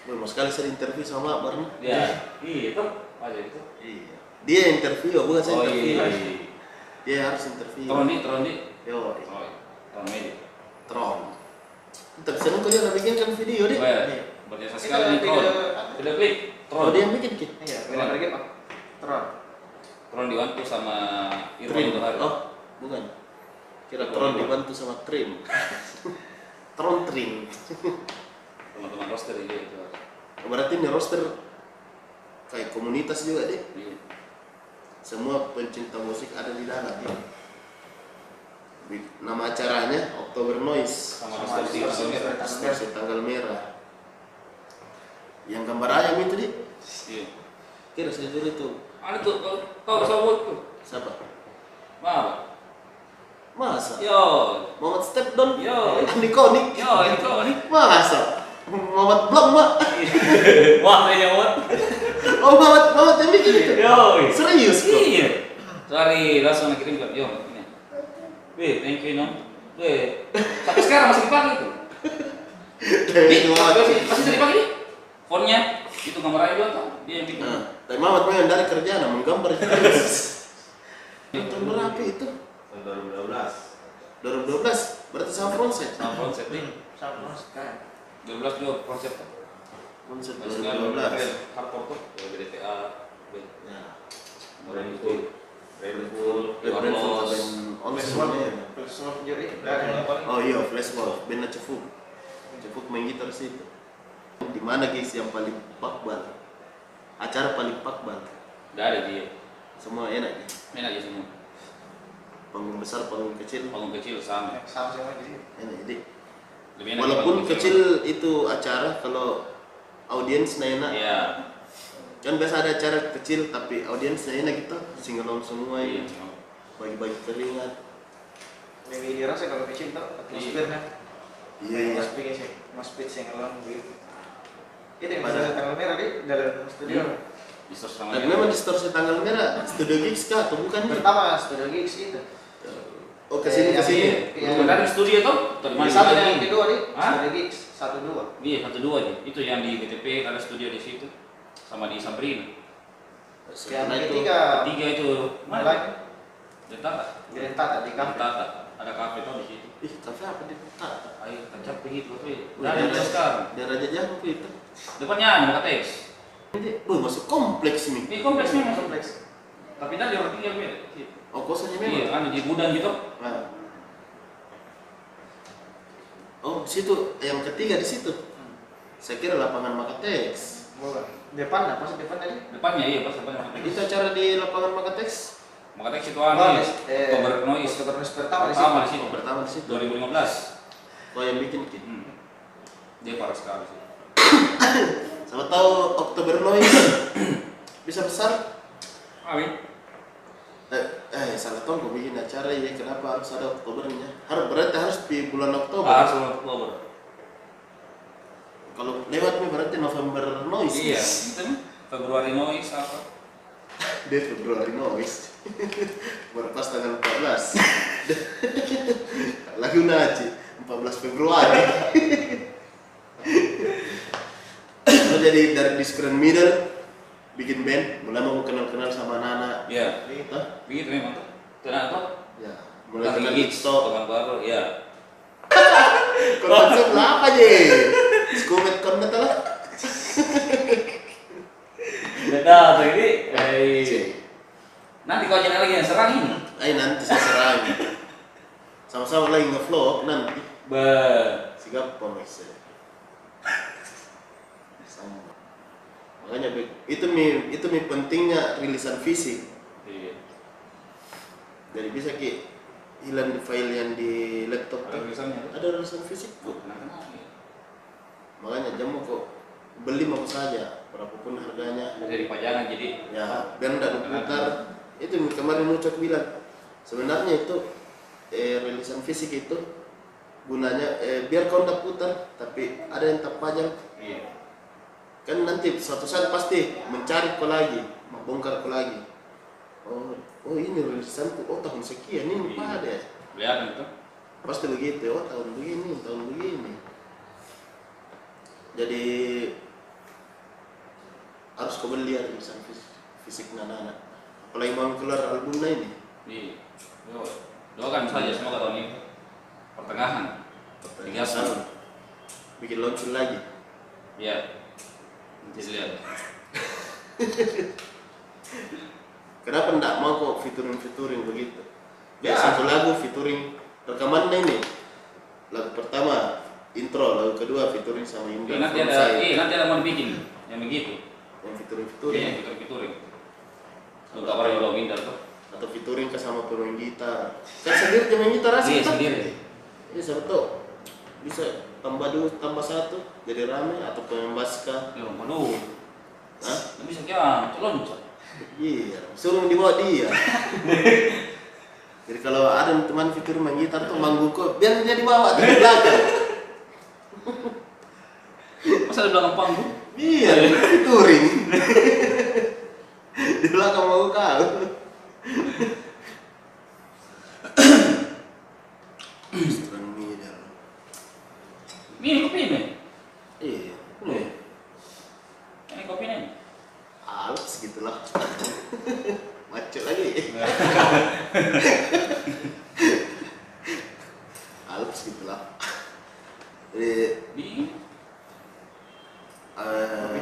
Mau sekali saya interview sama Abar nih. Ya, iya itu aja itu. Iya. Dia yang interview, bukan saya Oh interview. iya. Dia harus interview. Troni, Troni. Yo, Oh, iya. Tron Media. Tron. Tapi seneng kok dia nggak bikin kan video deh. Oh ya, Iya. berjasa sekali nih Tron. video- Tidak klik. Oh Tron. dia yang bikin kit. Iya, lagi Pak. Tron. Tron dibantu sama hari. Oh, bukan. Kira Tron dibantu sama Trim. [laughs] Tron Trim. [laughs] Teman-teman roster juga itu. Berarti ini roster kayak komunitas juga deh. Iya. Semua pencinta musik ada di dalam. Di- Nama acaranya Oktober Noise. Sama Sama distorsi merah. Distorsi tanggal merah. Yang gambar ayam itu di Iya. kira saya dulu itu Ada tuh, kau sama tuh. siapa? Mana? Masa? Yo, Muhammad Stepdon? Yo. [laughs] Andi Konik? yo itu nih. Masa? Muhammad Blom, Mak? [laughs] Wah, kayaknya what? Oh, Muhammad, Muhammad yang bikin itu? Yo, Serius kok? Iya. Sorry, langsung kirim ke yo. Weh, thank you non. Weh, sampai sekarang masih dipakai itu. [laughs] Dari itu masih dipakai nih. Fontnya itu gambar aja tuh. Dia yang bikin. Nah, tapi Muhammad memang dari kerjaan, menggambar [laughs] itu. Tahun berapa itu? 2012 2012, berarti sama Frontside. Sama konsep nih. Sama sekarang. 12 juga konsep Masih sekarang 2012. hardcore tuh. BDTA. Ya. Rainful. Rainful. Red Rainful Warlos. dan Only Flash Soul. Mob. Flash Mob jadi dari yang paling. Oh iya, Flash Mob, bandnya Cefuk. Cefuk main gitar situ. Di mana guys yang paling pakbal? Acara paling pakbal. Gak ada dia. Semua enak ya. Enak aja semua. Panggung besar, panggung kecil, Panggung kecil sama. Sama sama jadi. enak jadi. Lebih enak Walaupun panggung kecil itu acara kalau audiensnya enak. Iya. Kan biasa ada acara kecil tapi audiensnya enak gitu. Singalong semua Iya. ya. Bagi-bagi keringat. Lebih dirasa kalau kecil tuh atmosfernya. Iya iya. Mas bikin sih, mas pitch ngelang gitu. Itu yang Pada- tanggal merah di dalam studio. Hmm. Distorsi sama Dan dia. memang distorsi tanggal merah studio gigs kah atau bukan? Pertama studio gigs itu. Oh ke sini Eh, ke sini. iya. Iya. Benar di studio tuh? Mana? Satu Di yang kedua di Hah? studio gigs satu dua. Iya, satu dua nih. Itu yang di BTP ada studio di situ. Sama di Sabrina. Yang itu ketiga Tiga itu mana mana? lagi? Di kafe. Tata. Ada kafe tuh di situ. ih kafe apa di Tata? Ayo kita capek gitu kafe. Nah, ada sekarang. Di Raja Jamu itu. Depannya ada KTX. Wih masuk kompleks nih. Ini kompleks memang Kompleks. Tapi tadi orang tinggal beda. Oh kosannya Iya, memang. ada di gudang gitu. Nah. Oh situ yang ketiga di situ. Saya kira lapangan Makatex. Bukan. Depan apa sih depan tadi? Depannya iya, pas depannya KTX. Itu acara di lapangan Makatex. KTX itu Oh, ada. eh, Oktober Noise. Oktober Noise pertama di Pertama di situ. situ. Oh, pertama di situ. 2015. Kau yang bikin kit. Hmm. Dia parah sekali sih. Sama tahu Oktober Noise bisa besar? Amin. Eh, eh salah tahun kau bikin acara ya kenapa harus ada Oktobernya? Harus berarti harus di bulan Oktober. Harus bulan Oktober. Kalau lewat nih berarti November noise. Iya, itu. Februari noise apa? [laughs] Dia Februari noise. [laughs] Baru pas tanggal 14. Lagu Naci 14 Februari. [laughs] Jadi dari Discreet Middle bikin band, mulai mau kenal-kenal sama anak-anak. Iya, Gitu. begitu memang tuh. Tenang tuh. Ya, mulai Mulai kenal TikTok. tukang baru, [laughs] ya. Konsep apa je? Skumet konnet lah. Beda tuh ini. Eh, nanti kau jadi lagi yang serang ini. Ay nanti saya serang. Sama-sama lagi nge-vlog nanti. Be. Sigap pemirsa. Makanya itu mi itu mi pentingnya rilisan fisik. Iya. Jadi bisa ki hilang di file yang di laptop Ada. Ada rilisan fisik tuh. kenapa? Makanya jamu kok beli mau saja berapapun harganya. Jadi pajangan jadi. Ya, biar tidak diputar. Itu kemarin Ucok bilang sebenarnya itu eh, rilisan fisik itu gunanya eh, biar kau tidak putar tapi ada yang tak pajang Iya. Kan nanti suatu saat pasti mencari kau lagi membongkar kau lagi oh oh ini rilisanku oh tahun sekian ini apa ada Kelihatan tuh. pasti begitu oh tahun begini tahun begini jadi harus kau beli ya rilisan fisik fisik anak-anak apalagi mau keluar albumnya ini Iya. Doa- Doakan saja semoga tahun ini pertengahan. Tiga tahun. bikin launching lagi Iya. [laughs] Kenapa enggak mau kok featuring begitu Ya. satu lagu featuring rekamannya ini lagu pertama intro lagu kedua featuring sama Iya, Indra nanti ada, iya nanti ada mau dibikin yang begitu. yang featuring Iya, featuring yang fitur fiturin. Untuk apa yang lo minder tuh? atau featuring ke sama pemain gitar kan sendiri dia main gitar asik Iya tuh. sendiri. Ini siapa tuh bisa tambah dua tambah satu jadi rame atau pemain baska? Ya, aduh. Hah? Nggak bisa kian, celon iya suruh dibawa dia. Jadi kalau ada teman fitur main gitar tuh manggung kok biar dia dibawa dari belakang. Masa ada belakang panggung? iya featuring di belakang mau kau Strong middle. Ini kopi ini. Iya. Iya. Ini kopi ini. Alps gitu lah. Macet lagi. Alps gitu lah. Jadi Di eh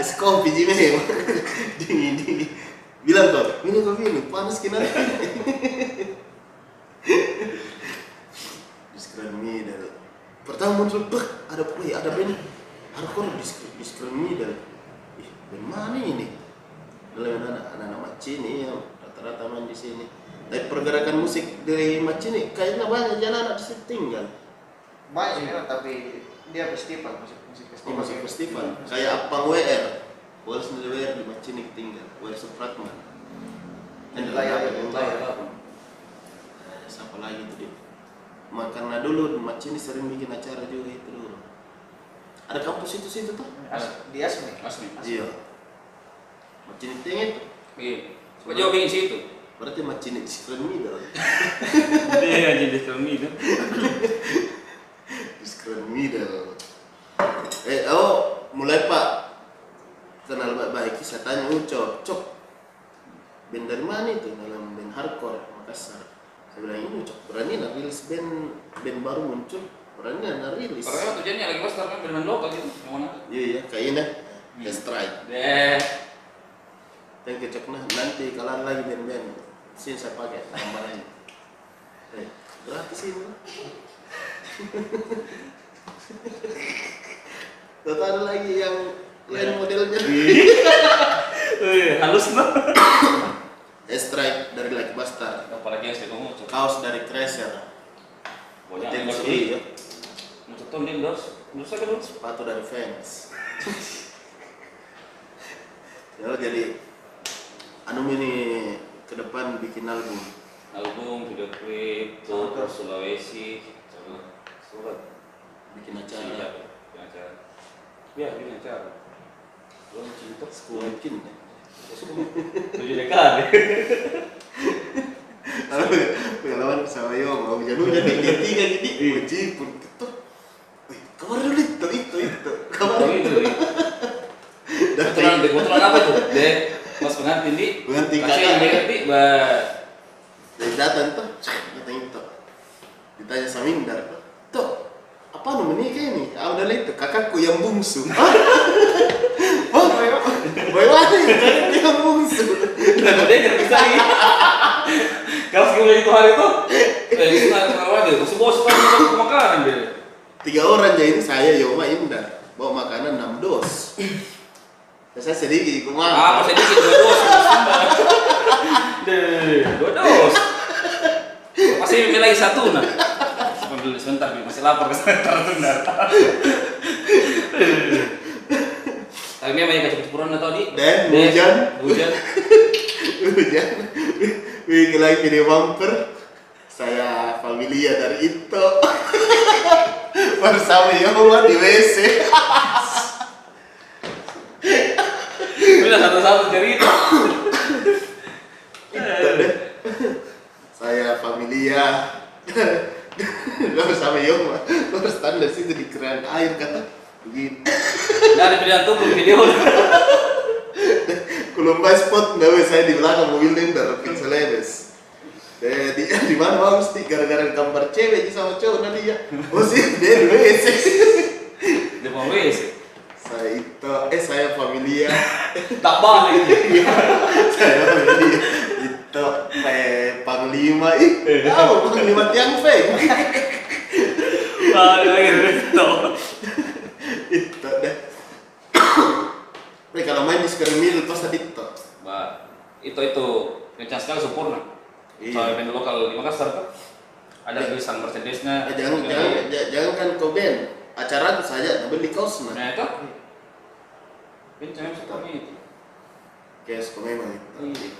es kopi ji memang dingin dingin bilang kok ini kopi ini panas kena Discreet middle pertama muncul bek ada wih ada band hardcore Discreet Discreet middle ih band mana ini dalam anak anak Macini yang rata-rata main di sini dari pergerakan musik dari Macini kayaknya banyak jalan anak di situ tinggal banyak sebenarnya tapi dia festival musik musik Oh, festival masih festival. Kayak apa WR? WR sendiri WR di Macini tinggal. WR Supratman. Dan Layar, layar, layar. Siapa lagi tuh dia? Karena dulu di Macini sering bikin acara juga itu dulu. Ada kampus itu situ tuh? As- di Asmi Asmi. Iya. Macini tinggi tuh. Iya. Coba jawab yang situ. Berarti Macini di Screen Middle. Iya, jadi film itu. Di Screen Middle. Eh, oh, mulai Pak. Kenal baik-baik, saya tanya Ucok, Cok, band dari mana itu? Dalam band hardcore Makassar. Saya bilang ini Ucok, berani nak rilis band band baru muncul, berani nak rilis. Karena tujuannya lagi pas karena dengan lokal gitu. Iya iya, kayak ini, Let's try. Deh. Dan kecok nah nanti kalau ada lagi band-band, sini saya pakai lagi. Eh, gratis ini. Tahu ada lagi yang lain modelnya. Eh, halus loh. S-Strike dari Lucky Bastard. Apalagi yang saya ngomong. Kaos dari Crasher. Pokoknya Tim yang harus Sui, ya. Mau setun dia dos. Dos aja dos. Sepatu dari Vans. ya jadi anu ini ke depan bikin album album video klip tour ke Sulawesi surat bikin acara bikin acara ya bikin acara belum cinta mungkin tujuh dekade Kalau pengalaman sama yo mau jadi jadi dia tiga jadi uji pun ketuk kamar dulu itu itu itu kamar itu deh kebetulan apa tuh deh di kakak. yang ngerti bah Dari datang tuh, datang itu. Ditanya Samindar tuh, tuh apa namanya kayak ini? Ah udah itu kakakku yang bungsu. [laughs] Oh, boy mana kakakku yang bungsu? dan dia nggak bisa nih kalau sekali itu hari itu eh itu nggak kenal lagi terus bawa sekarang ke makanan dia Tiga orang jadi ini saya Yoma Indar bawa makanan enam dos. Ya, saya sedikit ah kumah. pas sedikit dua dos deh dua dos masih ini lagi satu nah sebentar Bi. masih lapar sebentar sebentar tapi memang yang kecil-kecilan atau di Dan hujan. hujan Hujan. Bikin lagi video bumper. Saya familia dari itu. Bersama Yoma di WC. Udah satu-satu cerita Itu deh. Saya familia. Bersama Yoma. Terus tanda situ di keran air kata begini. dari pilihan tuh belum video Kulumbai spot nawe saya di belakang mobil Linda Rokin Celebes. Eh, di, di mana mau mesti gara-gara gambar cewek sama cowok nanti ya. Oh sih, dia di WC. dia mau wes saya itu, eh saya familia. [laughs] tak balik [laughs] saya familia. Itu eh, panglima ih. Tahu panglima tiang lagi [laughs] itu itu deh. Tapi kalau main di sekarang mil pas tadi itu. Bah, itu itu kencang sekali sempurna. Iya. Soal band lokal di Makassar tuh ada tulisan Mercedesnya. Eh, jangan jangan j- jangan kan kau band acara itu saja beli kaos nah. Nah itu kencang sih kami itu. Kayak kau memang itu. Iya.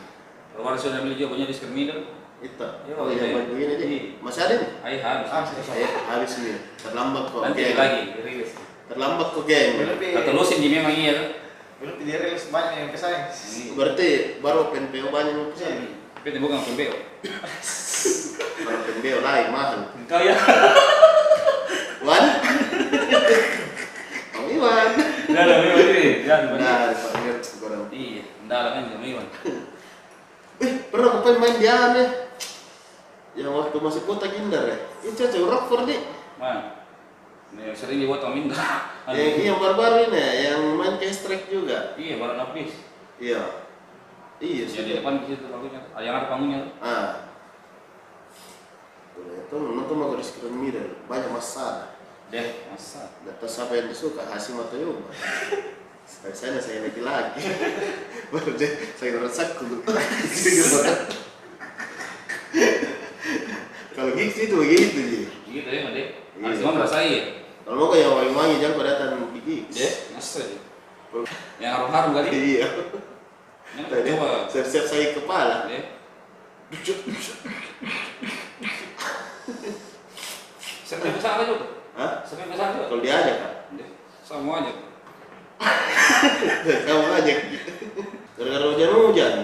Kalau warna sudah beli juga punya di Skermidel. Itu. Iya, Oh, iya. baru ini aja. Iya. Masih ada nih? Ayo habis. Ah, sudah Saya habis nih. Terlambat kok. Nanti lagi rilis. Terlambat kok pi, Kata lusin di memang iya tuh. belum pi dirilis banyak yang pesaing. Berarti baru PNPO banyak yang pesan. Tapi bukan pembeo. Kalau PNPO lain mahal. Kau ya. Wan. Iwan. Ada memang ini. Jangan Nah, dipanggil sekarang. Iya, ada kan jam Iwan. Wih, pernah kau pengen main di ya? Yang waktu masih kota Gindar ya? [laughs] Ini cocok Rockford nih. Mana? Ini yang sering dibuat Om Indra. Yang yang baru-baru ini ya, yang main ke strike juga. Iya, baru napis. Iya. Iya, Ya di depan di situ panggungnya. Ah, Yang ada panggungnya. Ah. Itu nonton mau di screen mirror, banyak masalah. Deh, masa. Data siapa yang disuka, Hasim atau Yuma. Saya saya saya lagi lagi. [laughs] Baru deh, saya ngerasa. [laughs] Kalau gigs itu begitu ji. Gitu ya, Deh. Iya. Harus merasa iya. Kalau mau kayak wangi-wangi jangan pada datang di gigs. Deh, masa ya. Yang harum-harum kali. Iya. Yang Tadi coba. siap-siap saya kepala. Deh. Sampai ke sana juga. Hah? Sampai ke sana juga. Kalau diajak kan? Sama aja. [laughs] Kamu aja. Gara-gara hujan-hujan.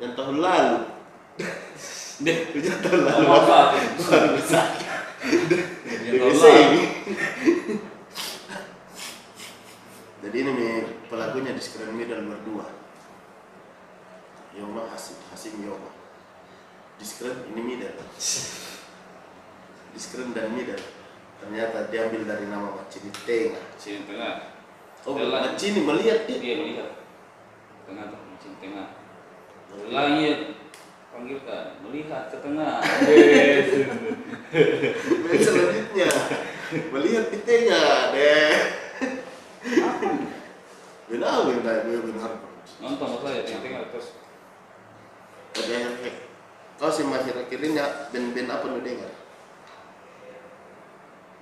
Yang tahun lalu. Deh, Hujan tahun lalu. Apa? Baru bisa. Lalu. ini. Jadi ini nih pelakunya di Screen Middle berdua. Yoma Hasim, Hasim Yoma. Di Screen ini Middle. Di Screen dan Middle. Ternyata diambil dari nama Macini Tengah. Sini tengah. Oh, Jalan. Macini melihat dia. Dia melihat. Tengah tuh, macam tengah. Langit panggilkan, melihat ke tengah. [laughs] Baik, selanjutnya melihat di tengah deh. Benar benar benar benar. Nonton saya tengah-tengah terus. Ada yang kau sih masih akhirnya band-band apa lu dengar?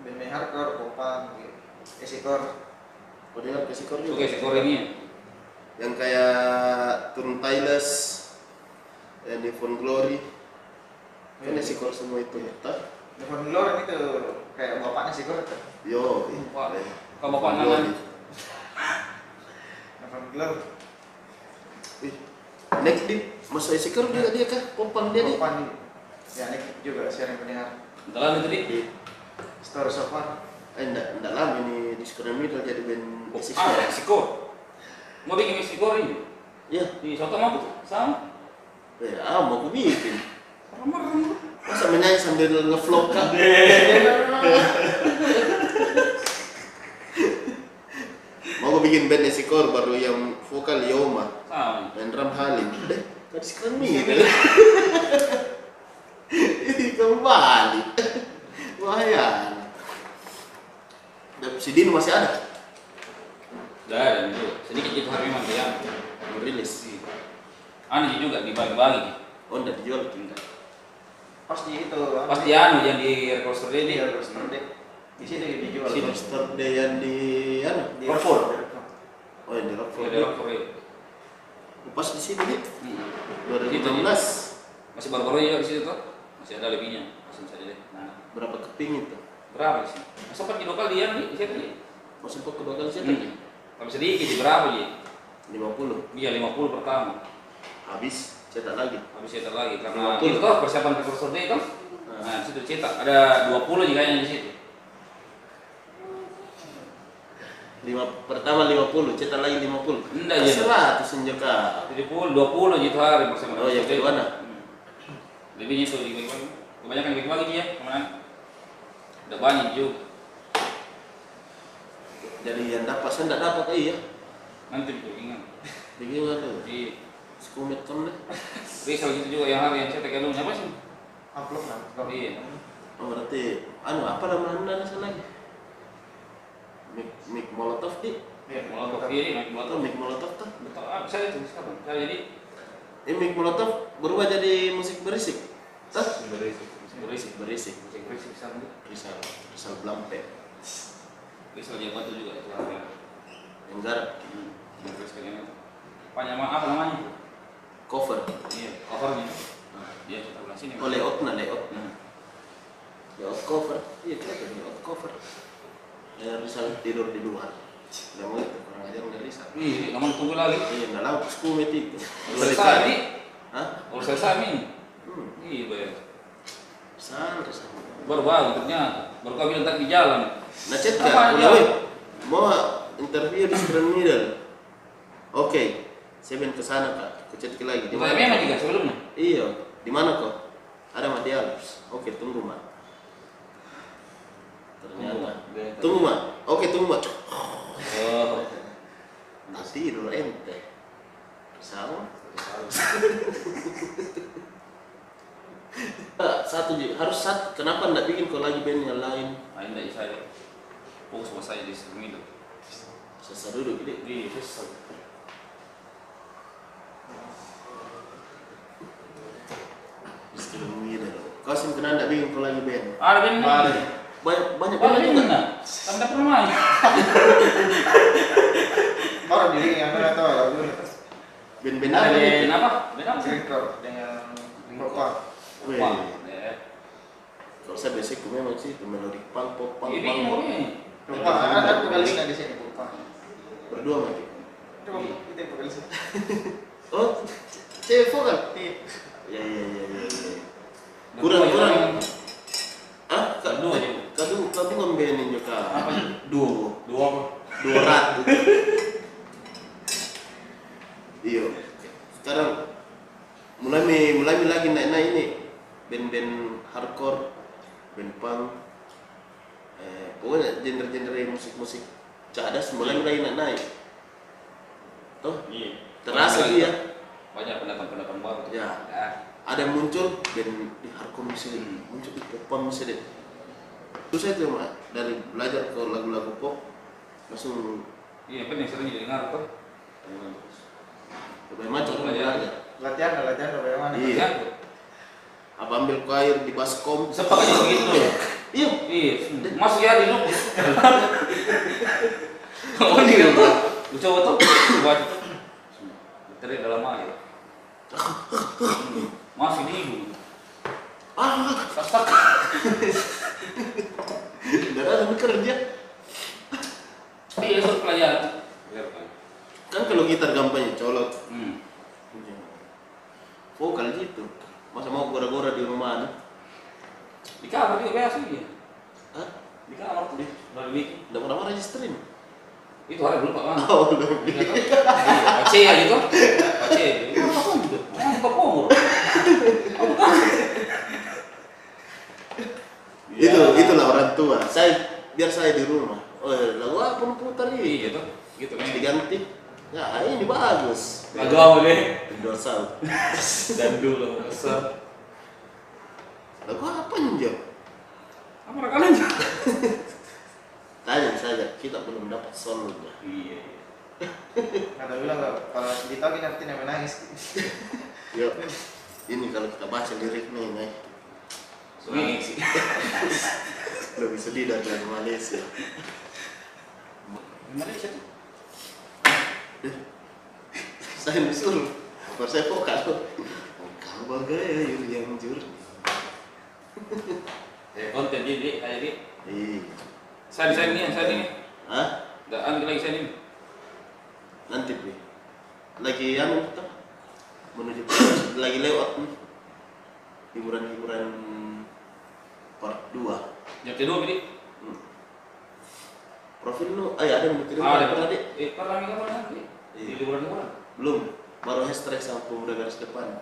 Band hardcore, popang, gitu. Esikor. Kau dengar kesikor juga? Oke, skor ini ya. Yang kayak turun Tyles and Devon Glory kan Iya. si kor semua itu tak Devon Glory itu kayak bapaknya tuh. yo Wah, eh, kau bapak. Glory. [laughs] Devon Glory. Ih, next di masa isi kor juga dia kah popang dia nih Papan ya ini juga sharing pendengar. Dalam itu di. Story so far. eh enggak enggak lama ini Middle jadi band Ah, Six Kor. Meksiko. Mau bikin Meksiko ini? ya Di Soto mau sama. eh ah mau aku bikin Ramah-ramah. masa menyanyi sambil ngevlog kak [laughs] mau aku bikin band Esikor baru yang vokal Yoma Sama. dan drum Halim deh kan sekarang Middle ini kembali bahaya dan si Dino masih ada Udah ada itu. Sedikit itu hari memang dia. mau rilis Anu juga dibagi-bagi. oh enggak dijual Enggak. Pasti itu. Pasti anu yang di record Ini ini. ya terus nanti di sini dijual. si Yesterday yang di anu Di Rockford oh yang di Rockford di record itu. pas di sini nih Hmm. 2016 Masih baru-baru juga di situ tuh. Masih ada lebihnya. Masih bisa dilihat. Nah, berapa keping itu berapa sih? Masa sempat di lokal dia nih di situ nih. masuk ke kedua kali sih Hmm. Tapi sedikit di berapa sih? 50 Iya 50 pertama. habis cetak lagi Habis cetak lagi karena 50. itu toh persiapan record day itu. Nah, situ cetak ada 20 juga yang di situ. lima pertama 50 cetak lagi 50 Enggak, iya. seratus senjaka 70, 20 gitu hari bersama Oh, yang kedua nah? Lebihnya itu. Kebanyakan dibagi-bagi ya, ke mana? Udah banyak juga. jadi yang dapat saya enggak dapat eh, iya Nanti ingat. bagaimana tuh Di sekumet kan deh Rizal gitu juga yang hari yang cetak yang apa sih? Upload lah. Iya. oh berarti anu apa nama anda sana lagi mik mik molotov di Iya, Molotov naik atau molotov. mik molotov tuh Betul, ah, saya itu sekarang. Saya jadi ini mik molotov berubah jadi musik berisik Tuh? berisik, berisik, berisik sama dia. risal risal blampe Rizal dia bantu juga itu hari. yang. Terus kayaknya panjang apa namanya? cover Iya, covernya. Nah, dia cetak belah sini. oh layout nah layout Hmm. layout cover iya kelihatan layout cover ya risal tidur di luar nggak mau itu kurang ajar nggak risal Iya, namun tunggu lagi. iya nggak laut sekumet itu Selesai nih. Hah? Kalau selesai nih. Hmm. Iya, bayar. Santai santai. Baru bagus ternyata. Baru kau bilang tadi di jalan. Nah Apa kak, mau interview di Grand Middle. Oke, saya ke sana kak. Ku ke lagi. Di mana memang juga sebelumnya? Iya, di mana kok? Ada Alps. Oke, tunggu mak. Ternyata. Tunggu. Mak. Oke, tunggu mak. Oh. Tidur ente. Sama. [laughs] Ah, satu juga harus satu. Kenapa nggak bikin kau lagi band yang lain? Ini dari saya. Fokus sama saya di sebelum itu. Sesa duduk gede. Di Middle. Kau sih kenapa nggak bikin kau lagi band? Ada band Ada. nih. Banyak banyak band juga. Kamu tak pernah main. Baru diri yang mana tahu. Band-band apa band gitu? apa? Band apa? Core dengan Bapak. Wah. Kalau saya basic gue memang sih itu melodic punk, pop punk, Ini punk. ini. Bapak ada vokalisnya di sini. Berdua lagi. Coba kita yang vokalisnya. Oh, cewek vokal? Iya. Ya ya ya ya. ya. Dan Kurang dua kurang. Ah, dua. dia. Kadu kadu ngembenin juga. Apa? Duo. Dua apa? Dua rat. Iya. Sekarang mulai mulai lagi naik naik ini band-band hardcore, band punk, eh, pokoknya genre-genre musik-musik cadas mulai lagi naik naik. Tuh, Iya. terasa dia. Banyak pendatang-pendatang baru. Ya. Ya. ada yang muncul band di hardcore misalnya muncul di pop punk misalnya terus saya tuh Mak, dari belajar ke lagu-lagu pop langsung Iya, kan yang sering didengar tuh. berbagai macam Belajar. Latihan, latihan bagaimana? Iya. Iya. Apa ambil choir di baskom Sepakat begitu. iya Iya, masuk ya di lu. [laughs] Oh, ini kan tuh. Lu coba tuh. Coba. Terik dalam air. Masih di ibu. Ah, Kasar. darah ada kerja. Iya, itu pelajaran. Biarkan. Kan kalau gitar gampangnya colok. Hmm. Vokal gitu. Masa mau gora-gora di rumah nih? Di kamar juga biasa dia. Hah? Di kamar tuh. Udah dibikin. Udah pernah mau registerin? Itu hari belum Pak Man. Oh, belum. Iya, toh? Iya, Aceh aja tuh. Aceh. Itu apa gitu? Pak Pomor. Itu Ya. itulah orang tua. Saya biar saya di rumah. Oh, lagu apa putar ini? Iya tuh. Gitu kan. Diganti. Ya, ini bagus. Lagu apa deh? Dorsal. Dan dulu besar. Lagu apa Njo? Apa rekanannya? Tanya saja, kita belum dapat solonya. Iya. [laughs] Ada bilang nggak kalau ditagi nanti namanya nangis. [laughs] Yuk, ini kalau kita baca liriknya ini Sungai sih. [laughs] lebih sedih dari Malaysia. Malaysia tuh. [laughs] Saya disuruh, baru saya vokal. Kau bagai air yang jernih. [laughs] Ya konten kayak dia. Ih, Saya saya ini, saya ini. Hah? Dan lagi saya ini. Nanti Pri. Lagi anu kita menuju lagi lewat. Hiburan-hiburan part 2. Yang kedua ini. Profil lu, ya ada yang kirim Ah, ada pernah, pernah Dik? Eh, pernah ini kapan nanti? Di Iya. liburan liburan. Belum, baru hashtag sama pemuda garis depan.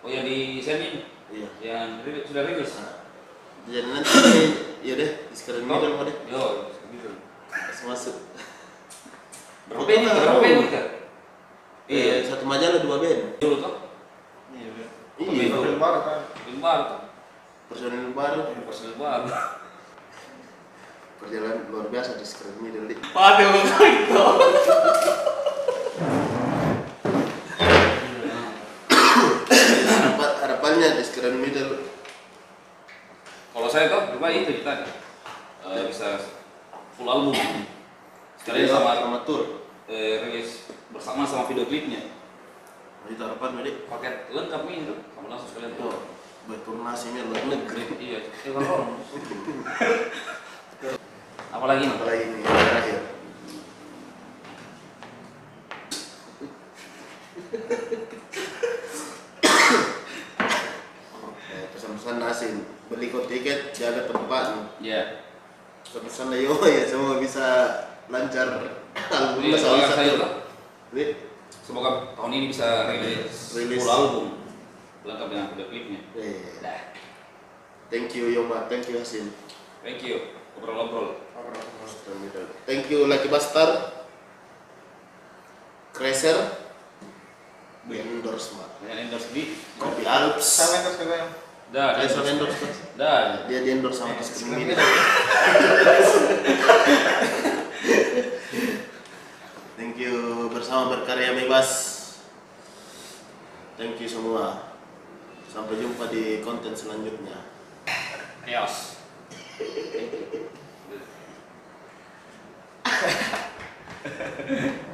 Oh yang di Senin Iya. yang sudah rilis. Nah, jadi nanti ya deh, sekarang ini dulu deh. Yo, gitu. Masuk. Berapa ini? Berapa ini kan? Iya, satu majalah dua band. Dulu tuh. Iya. Iya, Profil baru kan. Film baru personil baru. Personil baru. Perjalanan luar biasa di sekarang ini deh. Pakai begitu. Harapan harapannya di sekarang middle Kalau saya tuh coba itu kita eh, bisa full album. Sekalian sama sama tour. eh, rilis bersama sama video klipnya. Itu harapan Medi. Paket lengkap nih itu. Kamu langsung sekalian tuh. Oh, berturnasinya luar negeri. Iya. Eh, kalau [laughs] Apalagi nih? Apalagi ini yang terakhir. Eh, Pesan-pesan asin, beli kau tiket, jaga tempatnya. Iya. Pesan ayo [laughs] ya semua bisa lancar Iya, salah satu. semoga tahun ini bisa rilis, Rilis. full album lengkap dengan video klipnya. eh, Dah. Thank you Yoma, thank you Hasin. Thank you. Ngobrol-ngobrol. Thank you Lucky Bastard. Crazer. Endorsement. Dengan endorse di. Kopi Alps. Sama terus ke yang Dah. Crazer endorse. endorse. Dah. Dia di endorse sama Discriminate. [laughs] Thank you bersama berkarya bebas. Thank you semua. Sampai jumpa di konten selanjutnya. Adios. Ha ha ha.